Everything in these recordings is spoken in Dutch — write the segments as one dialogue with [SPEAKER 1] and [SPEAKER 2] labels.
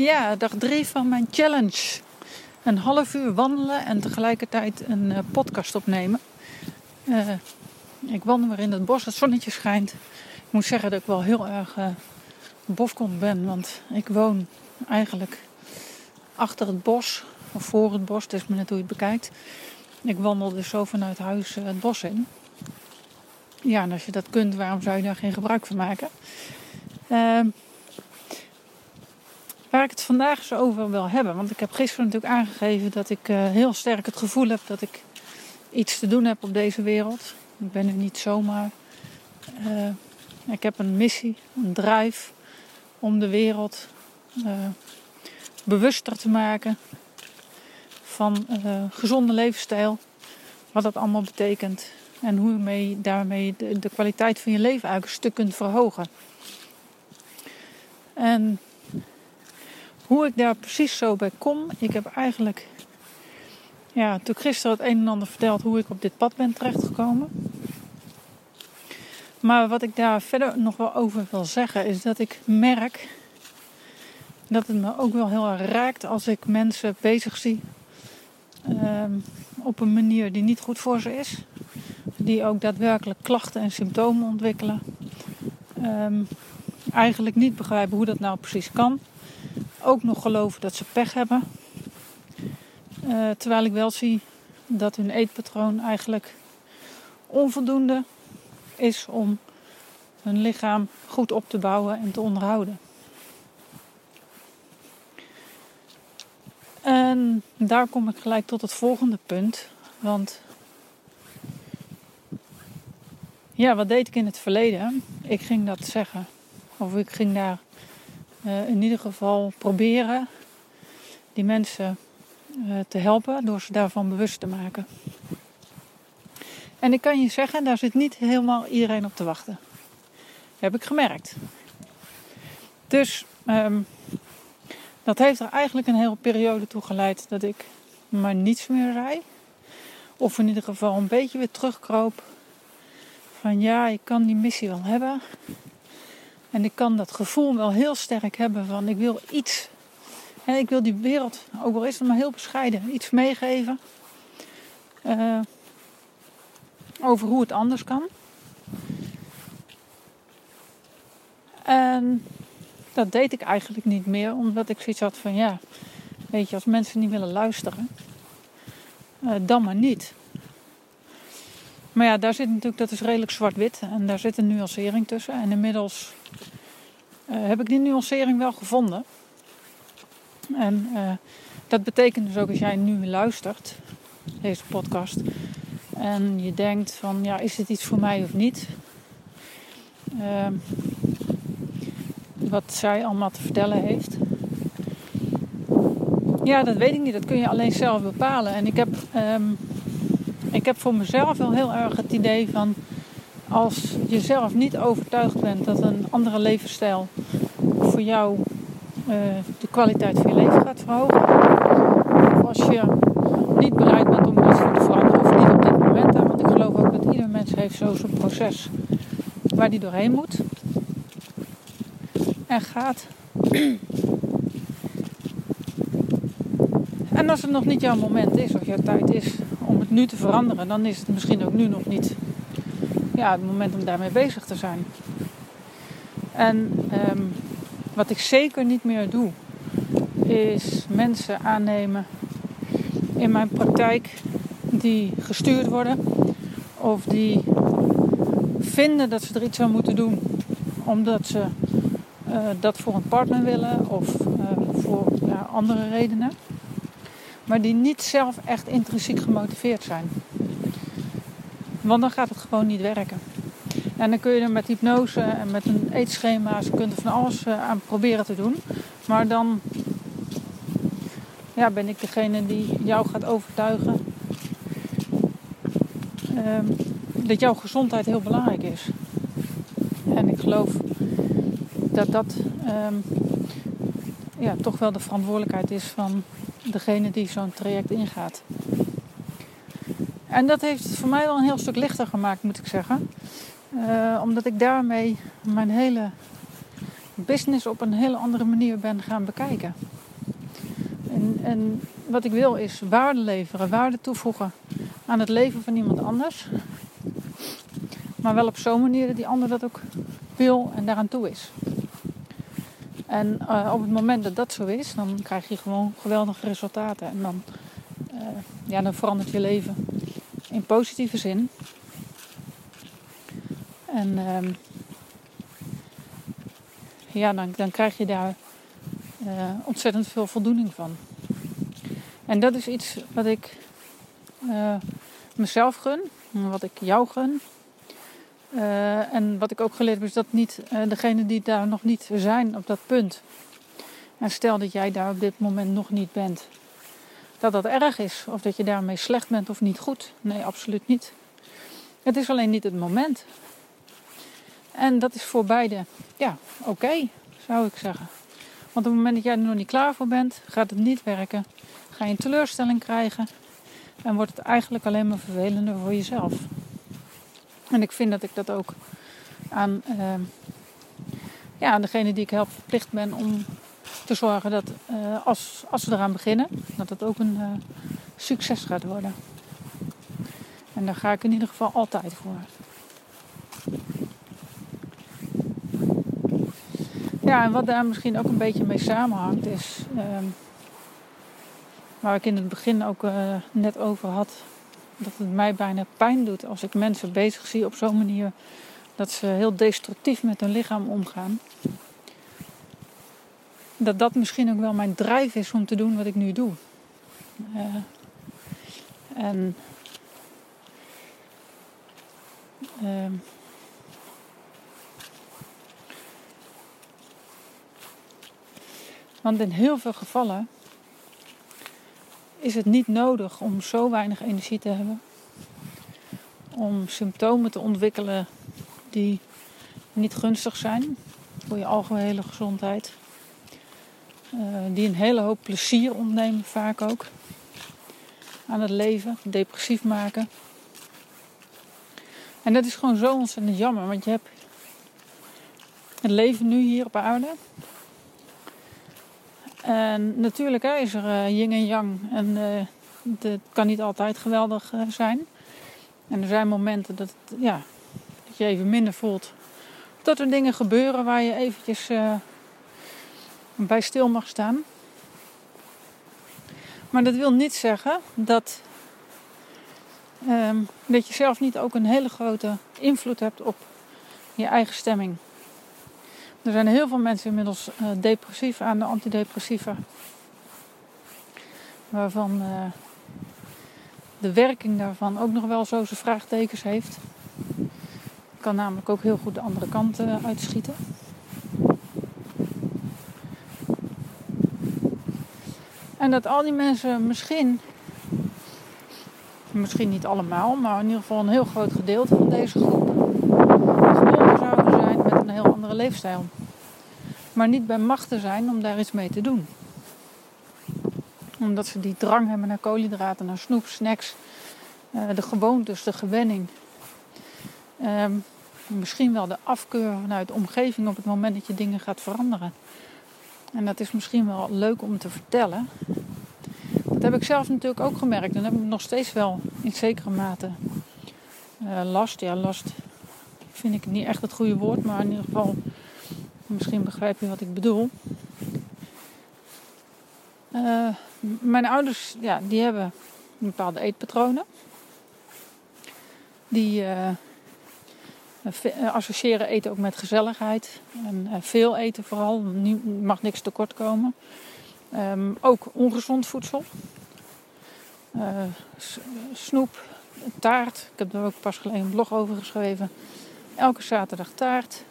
[SPEAKER 1] Ja, dag drie van mijn challenge. Een half uur wandelen en tegelijkertijd een uh, podcast opnemen. Uh, ik wandel weer in het bos, het zonnetje schijnt. Ik moet zeggen dat ik wel heel erg uh, ben, want ik woon eigenlijk achter het bos, of voor het bos, dus maar net hoe je het bekijkt. Ik wandel dus zo vanuit huis het bos in. Ja, en als je dat kunt, waarom zou je daar geen gebruik van maken? Uh, waar ik het vandaag zo over wil hebben. Want ik heb gisteren natuurlijk aangegeven dat ik uh, heel sterk het gevoel heb dat ik iets te doen heb op deze wereld. Ik ben nu niet zomaar. Uh, ik heb een missie, een drive om de wereld uh, bewuster te maken van gezonde levensstijl. Wat dat allemaal betekent. En hoe je mee, daarmee de, de kwaliteit van je leven eigenlijk een stuk kunt verhogen. En hoe ik daar precies zo bij kom, ik heb eigenlijk ja, toen gisteren het een en ander verteld hoe ik op dit pad ben terechtgekomen. Maar wat ik daar verder nog wel over wil zeggen is dat ik merk dat het me ook wel heel erg raakt als ik mensen bezig zie um, op een manier die niet goed voor ze is. Die ook daadwerkelijk klachten en symptomen ontwikkelen. Um, eigenlijk niet begrijpen hoe dat nou precies kan ook nog geloven dat ze pech hebben. Uh, terwijl ik wel zie dat hun eetpatroon eigenlijk onvoldoende is om hun lichaam goed op te bouwen en te onderhouden. En daar kom ik gelijk tot het volgende punt. Want ja, wat deed ik in het verleden? Ik ging dat zeggen. Of ik ging daar uh, in ieder geval proberen die mensen uh, te helpen door ze daarvan bewust te maken. En ik kan je zeggen, daar zit niet helemaal iedereen op te wachten. heb ik gemerkt. Dus um, dat heeft er eigenlijk een hele periode toe geleid dat ik maar niets meer zei. Of in ieder geval een beetje weer terugkroop. Van ja, ik kan die missie wel hebben. En ik kan dat gevoel wel heel sterk hebben van ik wil iets. En ik wil die wereld, ook al is het maar heel bescheiden, iets meegeven. Uh, over hoe het anders kan. En dat deed ik eigenlijk niet meer, omdat ik zoiets had van ja, weet je, als mensen niet willen luisteren, uh, dan maar niet. Maar ja, daar zit natuurlijk, dat is redelijk zwart-wit en daar zit een nuancering tussen. En inmiddels heb ik die nuancering wel gevonden. En uh, dat betekent dus ook als jij nu luistert, deze podcast, en je denkt van ja, is dit iets voor mij of niet? Uh, wat zij allemaal te vertellen heeft. Ja, dat weet ik niet. Dat kun je alleen zelf bepalen. En ik heb, um, ik heb voor mezelf wel heel erg het idee van als je zelf niet overtuigd bent dat een andere levensstijl jou uh, de kwaliteit van je leven gaat verhogen. Of als je niet bereid bent om iets voor te veranderen, of niet op dit moment. Hè, want ik geloof ook dat ieder mens heeft zo zijn proces waar die doorheen moet. En gaat. En als het nog niet jouw moment is, of jouw tijd is om het nu te veranderen, dan is het misschien ook nu nog niet ja, het moment om daarmee bezig te zijn. En um, wat ik zeker niet meer doe, is mensen aannemen in mijn praktijk die gestuurd worden of die vinden dat ze er iets aan moeten doen omdat ze uh, dat voor een partner willen of uh, voor ja, andere redenen, maar die niet zelf echt intrinsiek gemotiveerd zijn. Want dan gaat het gewoon niet werken. En dan kun je er met hypnose en met een eetschema, ze kunnen van alles eh, aan proberen te doen. Maar dan ja, ben ik degene die jou gaat overtuigen um, dat jouw gezondheid heel belangrijk is. En ik geloof dat dat um, ja, toch wel de verantwoordelijkheid is van degene die zo'n traject ingaat. En dat heeft het voor mij wel een heel stuk lichter gemaakt, moet ik zeggen. Uh, omdat ik daarmee mijn hele business op een hele andere manier ben gaan bekijken. En, en wat ik wil is waarde leveren, waarde toevoegen aan het leven van iemand anders. Maar wel op zo'n manier dat die ander dat ook wil en daaraan toe is. En uh, op het moment dat dat zo is, dan krijg je gewoon geweldige resultaten. En dan, uh, ja, dan verandert je leven in positieve zin. En uh, ja, dan, dan krijg je daar uh, ontzettend veel voldoening van. En dat is iets wat ik mezelf gun, wat ik jou gun. Uh, en wat ik ook geleerd heb is dat niet degene die daar nog niet zijn op dat punt. En stel dat jij daar op dit moment nog niet bent. Dat dat erg is. Of dat je daarmee slecht bent of niet goed. Nee, absoluut niet. Het is alleen niet het moment. En dat is voor beide, ja, oké, zou ik zeggen. Want op het moment dat jij er nog niet klaar voor bent, gaat het niet werken. Ga je een teleurstelling krijgen. En wordt het eigenlijk alleen maar vervelender voor jezelf. En ik vind dat ik dat ook aan, uh, ja, aan degene die ik help verplicht ben om te zorgen dat uh, als, als we eraan beginnen, dat het ook een uh, succes gaat worden. En daar ga ik in ieder geval altijd voor. Ja, en wat daar misschien ook een beetje mee samenhangt is, ehm, waar ik in het begin ook net over had, dat het mij bijna pijn doet als ik mensen bezig zie op zo'n manier dat ze heel destructief met hun lichaam omgaan. Dat dat misschien ook wel mijn drijf is om te doen wat ik nu doe. En uh, want in heel veel gevallen is het niet nodig om zo weinig energie te hebben. Om symptomen te ontwikkelen die niet gunstig zijn voor je algehele gezondheid. Uh, die een hele hoop plezier ontnemen, vaak ook. Aan het leven, depressief maken. En dat is gewoon zo ontzettend jammer, want je hebt het leven nu hier op aarde. En natuurlijk hè, is er uh, yin en yang. En uh, het kan niet altijd geweldig zijn. En er zijn momenten dat, ja, dat je even minder voelt. Dat er dingen gebeuren waar je eventjes bij stil mag staan. Maar dat wil niet zeggen dat, um, dat je zelf niet ook een hele grote invloed hebt op je eigen stemming. Er zijn heel veel mensen inmiddels uh, depressief aan de antidepressiva. Waarvan uh, de werking daarvan ook nog wel zo zijn vraagtekens heeft. Kan namelijk ook heel goed de andere kant uh, uitschieten. En dat al die mensen misschien, misschien niet allemaal, maar in ieder geval een heel groot gedeelte van deze groep geboren zouden zijn met een heel andere leefstijl. Maar niet bij macht te zijn om daar iets mee te doen. Omdat ze die drang hebben naar koolhydraten, naar snoep, snacks, uh, de gewoontes, de gewenning. Uh, misschien wel de afkeur vanuit de omgeving op het moment dat je dingen gaat veranderen. En dat is misschien wel leuk om te vertellen. Dat heb ik zelf natuurlijk ook gemerkt. En heb ik nog steeds wel in zekere mate uh, last. Ja, last vind ik niet echt het goede woord, maar in ieder geval, misschien begrijp je wat ik bedoel. Uh, mijn ouders, ja, die hebben bepaalde eetpatronen. Die uh, associëren eten ook met gezelligheid. En uh, veel eten vooral, er mag niks tekort komen. Um, ook ongezond voedsel. snoep, taart. Ik heb daar ook pas geleden een blog over geschreven. Elke zaterdag taart.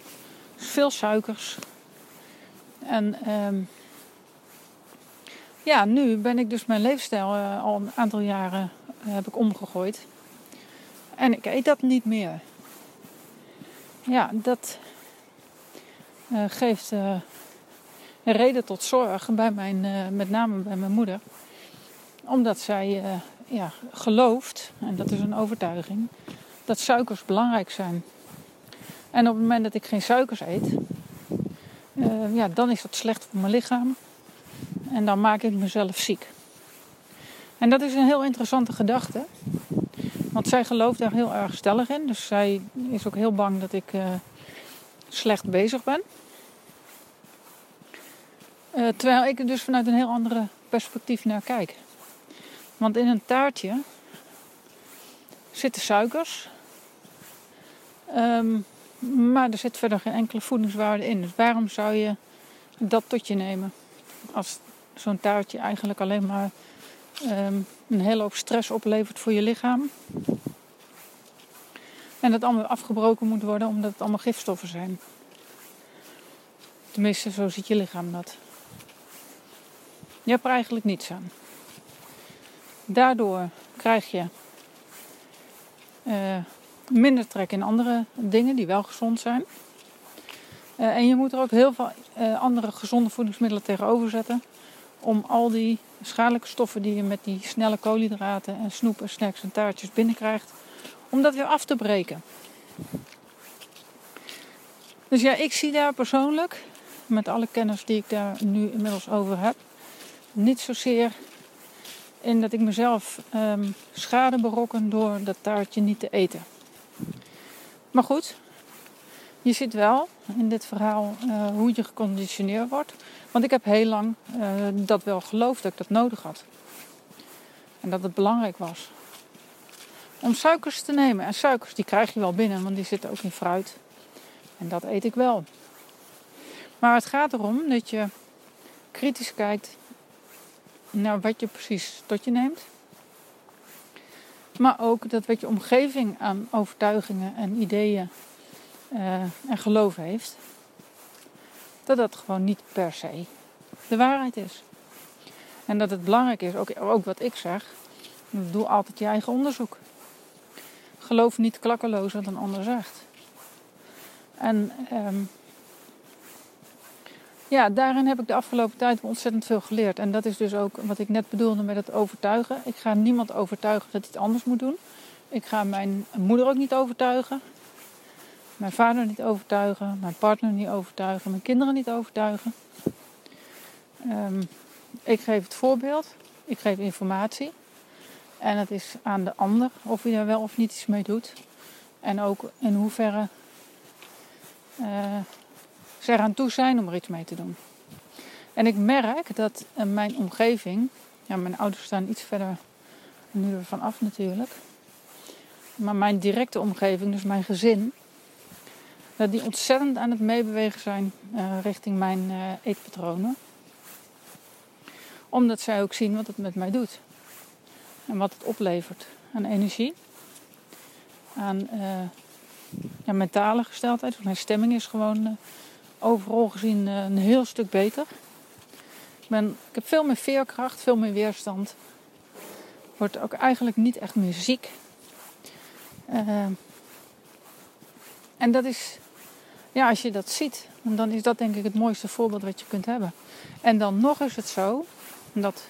[SPEAKER 1] Veel suikers. En um, ja, nu ben ik dus mijn leefstijl al een aantal jaren heb ik omgegooid. En ik eet dat niet meer. Ja, dat uh, geeft een reden tot zorg bij mijn, met name bij mijn moeder. Omdat zij ja, gelooft, en dat is een overtuiging, dat suikers belangrijk zijn. En op het moment dat ik geen suikers eet, eh, ja, dan is dat slecht voor mijn lichaam. En dan maak ik mezelf ziek. En dat is een heel interessante gedachte. Want zij gelooft daar heel erg stellig in. Dus zij is ook heel bang dat ik uh, slecht bezig ben. Uh, terwijl ik er dus vanuit een heel andere perspectief naar kijk. Want in een taartje zitten suikers. Um, maar er zit verder geen enkele voedingswaarde in. Dus waarom zou je dat tot je nemen? Als zo'n taartje eigenlijk alleen maar um, een hele hoop stress oplevert voor je lichaam. En dat allemaal afgebroken moet worden omdat het allemaal gifstoffen zijn. Tenminste, zo ziet je lichaam dat. Je hebt er eigenlijk niets aan. Daardoor krijg je uh, minder trek in andere dingen die wel gezond zijn. Uh, en je moet er ook heel veel uh, andere gezonde voedingsmiddelen tegenover zetten. Om al die schadelijke stoffen die je met die snelle koolhydraten en snoep en snacks en taartjes binnenkrijgt, om dat weer af te breken. Dus ja, ik zie daar persoonlijk, met alle kennis die ik daar nu inmiddels over heb, niet zozeer in dat ik mezelf um, schade berokken door dat taartje niet te eten. Maar goed, je ziet wel in dit verhaal uh, hoe je geconditioneerd wordt. Want ik heb heel lang uh, dat wel geloofd dat ik dat nodig had. En dat het belangrijk was. Om suikers te nemen. En suikers die krijg je wel binnen, want die zitten ook in fruit. En dat eet ik wel. Maar het gaat erom dat je kritisch kijkt naar wat je precies tot je neemt. Maar ook dat wat je omgeving aan overtuigingen en ideeën uh, en geloof heeft, dat dat gewoon niet per se de waarheid is. En dat het belangrijk is, ook, ook wat ik zeg, doe altijd je eigen onderzoek. Geloof niet klakkeloos wat een ander zegt. En um, ja, daarin heb ik de afgelopen tijd ontzettend veel geleerd. En dat is dus ook wat ik net bedoelde met het overtuigen. Ik ga niemand overtuigen dat hij het anders moet doen. Ik ga mijn moeder ook niet overtuigen. Mijn vader niet overtuigen. Mijn partner niet overtuigen. Mijn kinderen niet overtuigen. Um, ik geef het voorbeeld. Ik geef informatie. En het is aan de ander of hij daar wel of niet iets mee doet. En ook in hoeverre uh, ze eraan toe zijn om er iets mee te doen. En ik merk dat uh, mijn omgeving, ja, mijn ouders staan iets verder nu ervan af natuurlijk. Maar mijn directe omgeving, dus mijn gezin, die ontzettend aan het meebewegen zijn uh, richting mijn uh, eetpatronen. Omdat zij ook zien wat het met mij doet. En wat het oplevert aan energie. Aan ja, mentale gesteldheid. Mijn stemming is gewoon overal gezien een heel stuk beter. Ik, ben, ik heb veel meer veerkracht, veel meer weerstand. Word ook eigenlijk niet echt meer ziek. en dat is ja, als je dat ziet, dan is dat denk ik het mooiste voorbeeld wat je kunt hebben. En dan nog is het zo, dat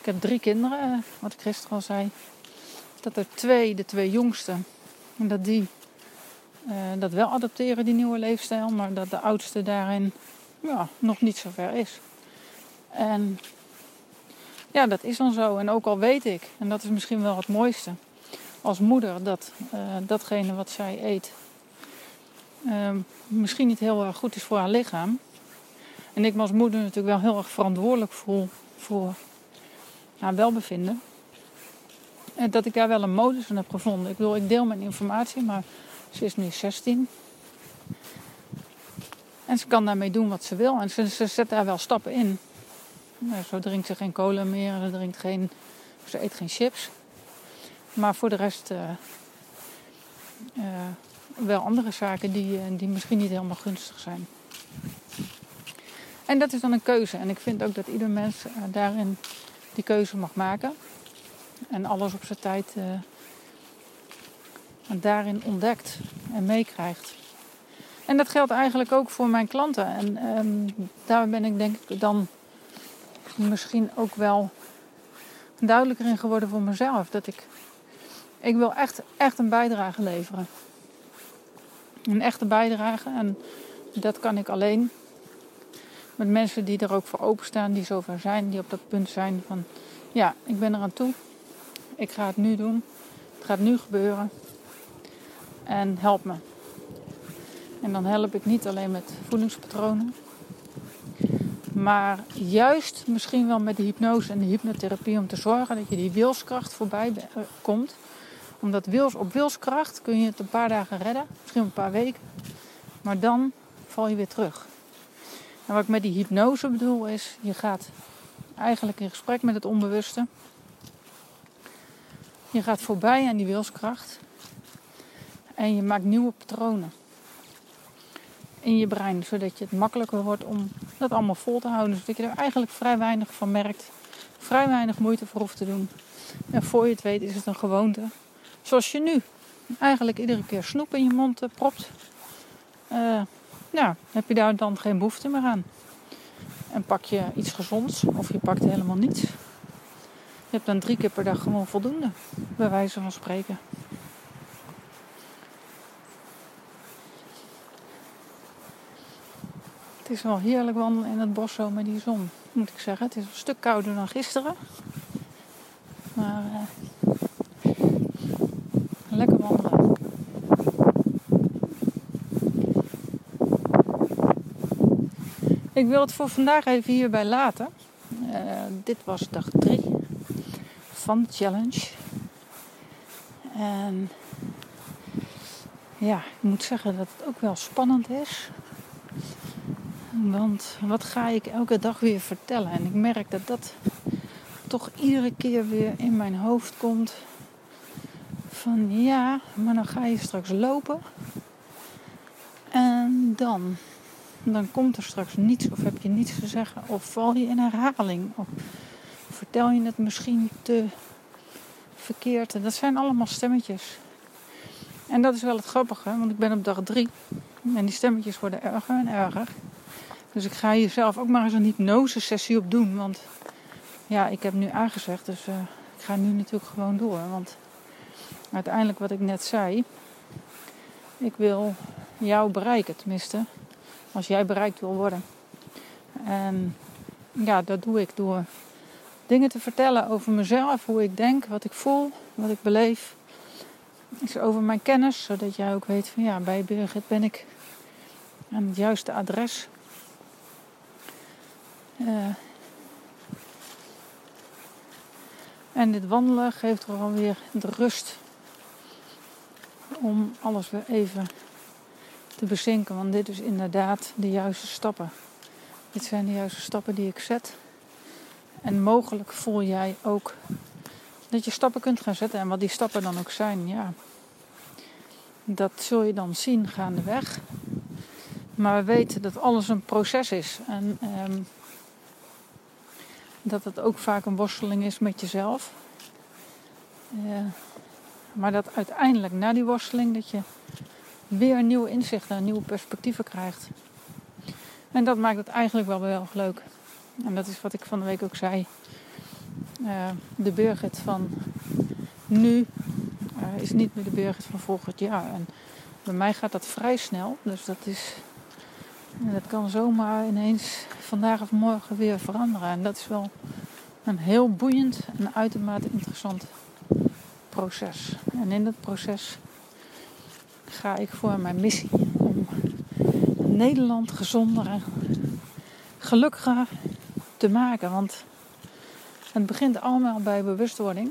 [SPEAKER 1] ik heb drie kinderen, eh, wat ik gisteren al zei, dat er twee, de twee jongste, dat die uh, dat wel adopteren, die nieuwe leefstijl, maar dat de oudste daarin ja, nog niet zo ver is. En ja, dat is dan zo. En ook al weet ik, en dat is misschien wel het mooiste, als moeder dat uh, datgene wat zij eet, uh, misschien niet heel erg goed is voor haar lichaam. En ik me als moeder natuurlijk wel heel erg verantwoordelijk voel voor haar welbevinden. En dat ik daar wel een modus in heb gevonden. Ik bedoel, ik deel mijn informatie, maar ze is nu 16. En ze kan daarmee doen wat ze wil. En ze, ze zet daar wel stappen in. Zo drinkt ze geen cola meer. Ze, drinkt geen, ze eet geen chips. Maar voor de rest uh, uh, wel andere zaken die, eh, die misschien niet helemaal gunstig zijn. En dat is dan een keuze. En ik vind ook dat ieder mens uh, daarin die keuze mag maken. En alles op zijn tijd uh, daarin ontdekt en meekrijgt. En dat geldt eigenlijk ook voor mijn klanten. En um, daar ben ik denk ik dan misschien ook wel duidelijker in geworden voor mezelf. Dat ik, ik wil echt, echt een bijdrage leveren een echte bijdrage. En dat kan ik alleen met mensen die er ook voor openstaan, die zover zijn, die op dat punt zijn van ja, ik ben er aan toe. Ik ga het nu doen. Het gaat nu gebeuren. En help me. En dan help ik niet alleen met voedingspatronen. Maar juist misschien wel met de hypnose en de hypnotherapie om te zorgen dat je die wilskracht voorbij eh, komt. Omdat op wilskracht kun je het een paar dagen redden, misschien een paar weken. Maar dan val je weer terug. En wat ik met die hypnose bedoel is, je gaat eigenlijk in gesprek met het onbewuste. Je gaat voorbij aan die wilskracht. En je maakt nieuwe patronen in je brein, zodat je het makkelijker wordt om dat allemaal vol te houden. Zodat je er eigenlijk vrij weinig van merkt, vrij weinig moeite voor hoeft te doen. En voor je het weet is het een gewoonte. Zoals je nu eigenlijk iedere keer snoep in je mond uh, propt. Nou, heb je daar dan geen behoefte meer aan. En pak je iets gezonds of je pakt helemaal niets. Je hebt dan drie keer per dag gewoon voldoende, bij wijze van spreken. Het is wel heerlijk wandelen in het bos zo met die zon, moet ik zeggen. Het is een stuk kouder dan gisteren. Maar uh, lekker wandelen. Ik wil het voor vandaag even hierbij laten. Uh, dit was dag 3 van de challenge. En ja, ik moet zeggen dat het ook wel spannend is. Want wat ga ik elke dag weer vertellen? En ik merk dat dat toch iedere keer weer in mijn hoofd komt. Van ja, maar dan ga je straks lopen. En dan? Dan komt er straks niets of heb je niets te zeggen. Of val je in herhaling. Of vertel je het misschien te verkeerd. En dat zijn allemaal stemmetjes. En dat is wel het grappige, want ik ben op dag drie. En die stemmetjes worden erger en erger. Dus ik ga hier zelf ook maar eens een hypnose-sessie op doen. Want ja, ik heb nu aangezegd, dus uh, ik ga nu natuurlijk gewoon door. Want uiteindelijk wat ik net zei, ik wil jou bereiken, tenminste. Als jij bereikt wil worden. En ja, dat doe ik door dingen te vertellen over mezelf, hoe ik denk, wat ik voel, wat ik beleef. Is over mijn kennis, zodat jij ook weet van ja, bij Birgit ben ik aan het juiste adres. Uh, en dit wandelen geeft gewoon weer de rust om alles weer even te bezinken. Want dit is inderdaad de juiste stappen. Dit zijn de juiste stappen die ik zet. En mogelijk voel jij ook dat je stappen kunt gaan zetten. En wat die stappen dan ook zijn, ja. Dat zul je dan zien gaandeweg. Maar we weten dat alles een proces is. En um, dat het ook vaak een worsteling is met jezelf. Uh, maar dat uiteindelijk na die worsteling dat je weer nieuwe inzichten en nieuwe perspectieven krijgt. En dat maakt het eigenlijk wel heel erg leuk. En dat is wat ik van de week ook zei. Uh, de Birgit van nu uh, is niet meer de Birgit van volgend jaar. En bij mij gaat dat vrij snel. Dus dat is. Dat kan zomaar ineens vandaag of morgen weer veranderen. En dat is wel een heel boeiend en uitermate interessant proces. En in dat proces ga ik voor mijn missie om Nederland gezonder en gelukkiger te maken. Want het begint allemaal bij bewustwording.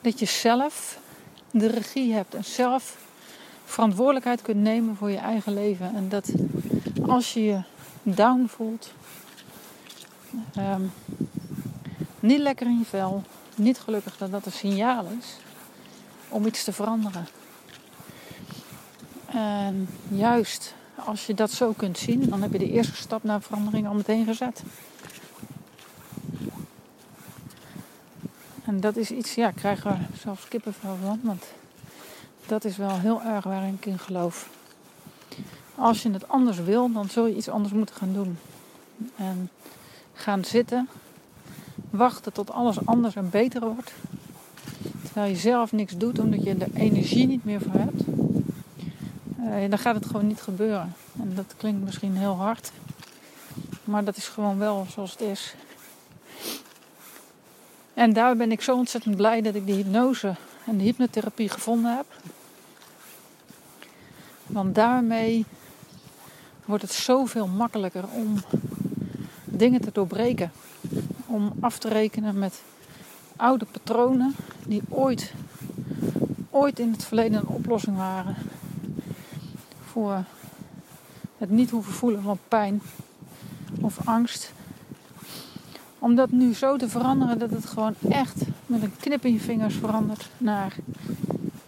[SPEAKER 1] Dat je zelf de regie hebt en zelf verantwoordelijkheid kunt nemen voor je eigen leven. En dat als je je down voelt, ehm, niet lekker in je vel, niet gelukkig, dat dat een signaal is om iets te veranderen. En juist als je dat zo kunt zien, dan heb je de eerste stap naar verandering al meteen gezet. En dat is iets, ja, krijgen we zelfs kippenvel van, want dat is wel heel erg waarin ik in geloof. Als je het anders wil, dan zul je iets anders moeten gaan doen. En gaan zitten, wachten tot alles anders en beter wordt. Terwijl je zelf niks doet omdat je er energie niet meer voor hebt. Uh, dan gaat het gewoon niet gebeuren. En dat klinkt misschien heel hard. Maar dat is gewoon wel zoals het is. En daar ben ik zo ontzettend blij dat ik die hypnose en de hypnotherapie gevonden heb. Want daarmee wordt het zoveel makkelijker om dingen te doorbreken. Om af te rekenen met oude patronen die ooit, ooit in het verleden een oplossing waren voor het niet hoeven voelen van pijn of angst. Om dat nu zo te veranderen dat het gewoon echt met een knip in je vingers verandert naar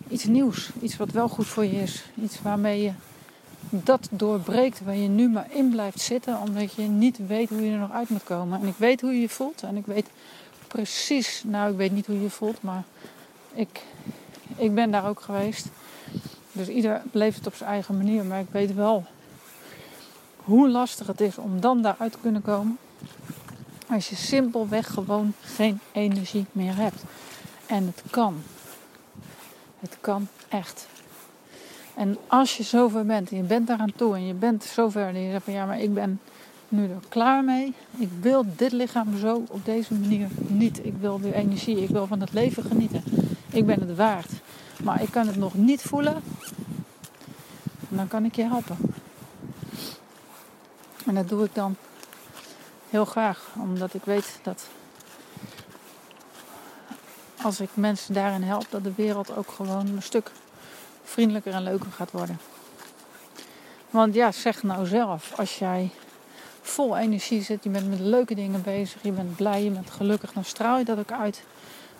[SPEAKER 1] iets nieuws. Iets wat wel goed voor je is. Iets waarmee je dat doorbreekt waar je nu maar in blijft zitten, omdat je niet weet hoe je er nog uit moet komen. En ik weet hoe je je voelt en ik weet precies, nou ik weet niet hoe je je voelt, maar ik, ik ben daar ook geweest. Dus ieder beleeft het op zijn eigen manier, maar ik weet wel hoe lastig het is om dan daaruit te kunnen komen. Als je simpelweg gewoon geen energie meer hebt. En het kan. Het kan echt. En als je zover bent en je bent daaraan toe en je bent zover en je zegt van ja, maar ik ben nu er klaar mee. Ik wil dit lichaam zo op deze manier niet. Ik wil de energie, ik wil van het leven genieten. Ik ben het waard. Maar ik kan het nog niet voelen. Dan kan ik je helpen. En dat doe ik dan heel graag, omdat ik weet dat als ik mensen daarin help, dat de wereld ook gewoon een stuk vriendelijker en leuker gaat worden. Want ja, zeg nou zelf, als jij vol energie zit, je bent met leuke dingen bezig, je bent blij, je bent gelukkig, dan straal je dat ook uit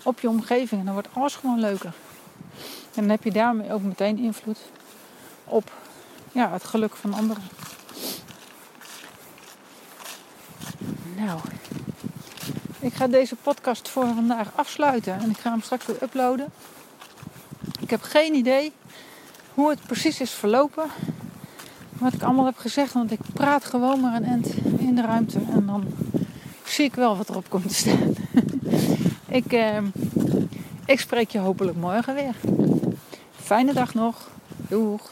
[SPEAKER 1] op je omgeving en dan wordt alles gewoon leuker. En dan heb je daarmee ook meteen invloed op ja, het geluk van anderen. Nou, ik ga deze podcast voor vandaag afsluiten en ik ga hem straks weer uploaden. Ik heb geen idee hoe het precies is verlopen. Wat ik allemaal heb gezegd, want ik praat gewoon maar een end in de ruimte en dan zie ik wel wat erop komt te staan. ik, eh, ik spreek je hopelijk morgen weer. Fijne dag nog. Doeg.